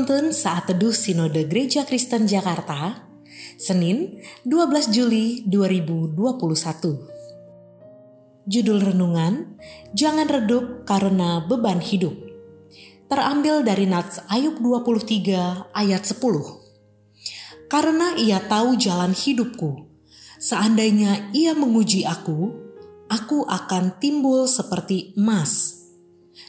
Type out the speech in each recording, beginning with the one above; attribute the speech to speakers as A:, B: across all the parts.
A: Penuntun Saat Teduh Sinode Gereja Kristen Jakarta, Senin 12 Juli 2021. Judul Renungan, Jangan Redup Karena Beban Hidup. Terambil dari Nats Ayub 23 ayat 10. Karena ia tahu jalan hidupku, seandainya ia menguji aku, aku akan timbul seperti emas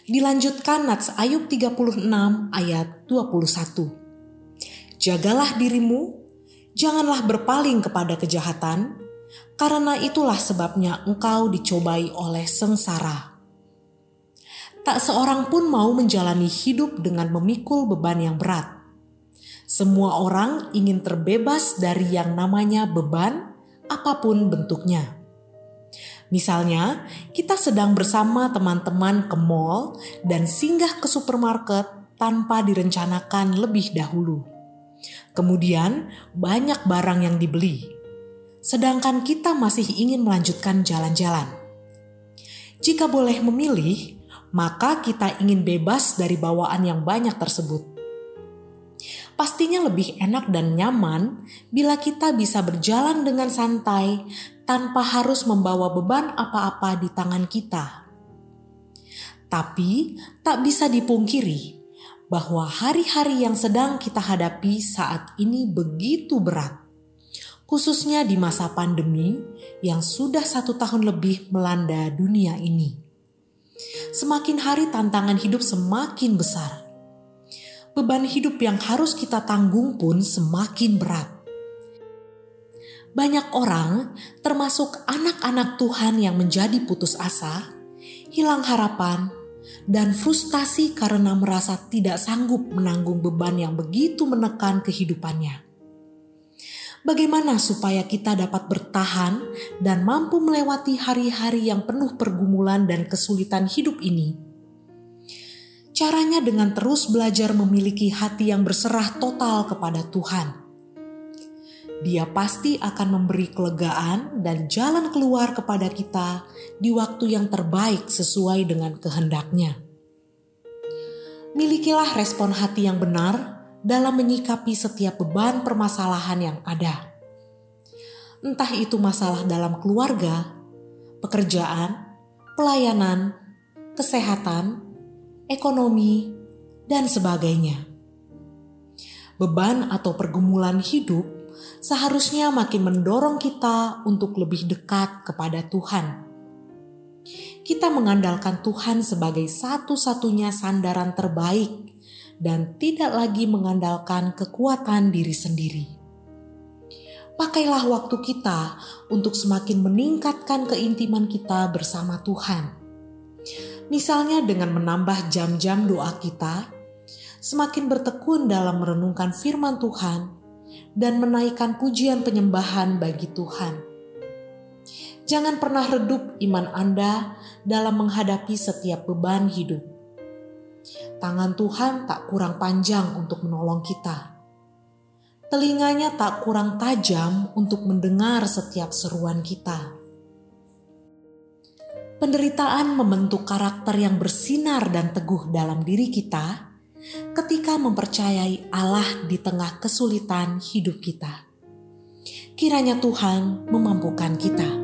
A: Dilanjutkan Nats Ayub 36 ayat 21. Jagalah dirimu, janganlah berpaling kepada kejahatan, karena itulah sebabnya engkau dicobai oleh sengsara. Tak seorang pun mau menjalani hidup dengan memikul beban yang berat. Semua orang ingin terbebas dari yang namanya beban, apa pun bentuknya. Misalnya, kita sedang bersama teman-teman ke mall dan singgah ke supermarket tanpa direncanakan lebih dahulu. Kemudian, banyak barang yang dibeli, sedangkan kita masih ingin melanjutkan jalan-jalan. Jika boleh memilih, maka kita ingin bebas dari bawaan yang banyak tersebut. Pastinya lebih enak dan nyaman bila kita bisa berjalan dengan santai tanpa harus membawa beban apa-apa di tangan kita. Tapi tak bisa dipungkiri bahwa hari-hari yang sedang kita hadapi saat ini begitu berat, khususnya di masa pandemi yang sudah satu tahun lebih melanda dunia ini. Semakin hari tantangan hidup semakin besar beban hidup yang harus kita tanggung pun semakin berat. Banyak orang, termasuk anak-anak Tuhan yang menjadi putus asa, hilang harapan, dan frustasi karena merasa tidak sanggup menanggung beban yang begitu menekan kehidupannya. Bagaimana supaya kita dapat bertahan dan mampu melewati hari-hari yang penuh pergumulan dan kesulitan hidup ini? Caranya dengan terus belajar memiliki hati yang berserah total kepada Tuhan. Dia pasti akan memberi kelegaan dan jalan keluar kepada kita di waktu yang terbaik sesuai dengan kehendaknya. Milikilah respon hati yang benar dalam menyikapi setiap beban permasalahan yang ada. Entah itu masalah dalam keluarga, pekerjaan, pelayanan, kesehatan, ekonomi, dan sebagainya. Beban atau pergumulan hidup seharusnya makin mendorong kita untuk lebih dekat kepada Tuhan. Kita mengandalkan Tuhan sebagai satu-satunya sandaran terbaik dan tidak lagi mengandalkan kekuatan diri sendiri. Pakailah waktu kita untuk semakin meningkatkan keintiman kita bersama Tuhan Misalnya dengan menambah jam-jam doa kita, semakin bertekun dalam merenungkan firman Tuhan, dan menaikkan pujian penyembahan bagi Tuhan. Jangan pernah redup iman Anda dalam menghadapi setiap beban hidup. Tangan Tuhan tak kurang panjang untuk menolong kita. Telinganya tak kurang tajam untuk mendengar setiap seruan kita penderitaan membentuk karakter yang bersinar dan teguh dalam diri kita ketika mempercayai Allah di tengah kesulitan hidup kita. Kiranya Tuhan memampukan kita.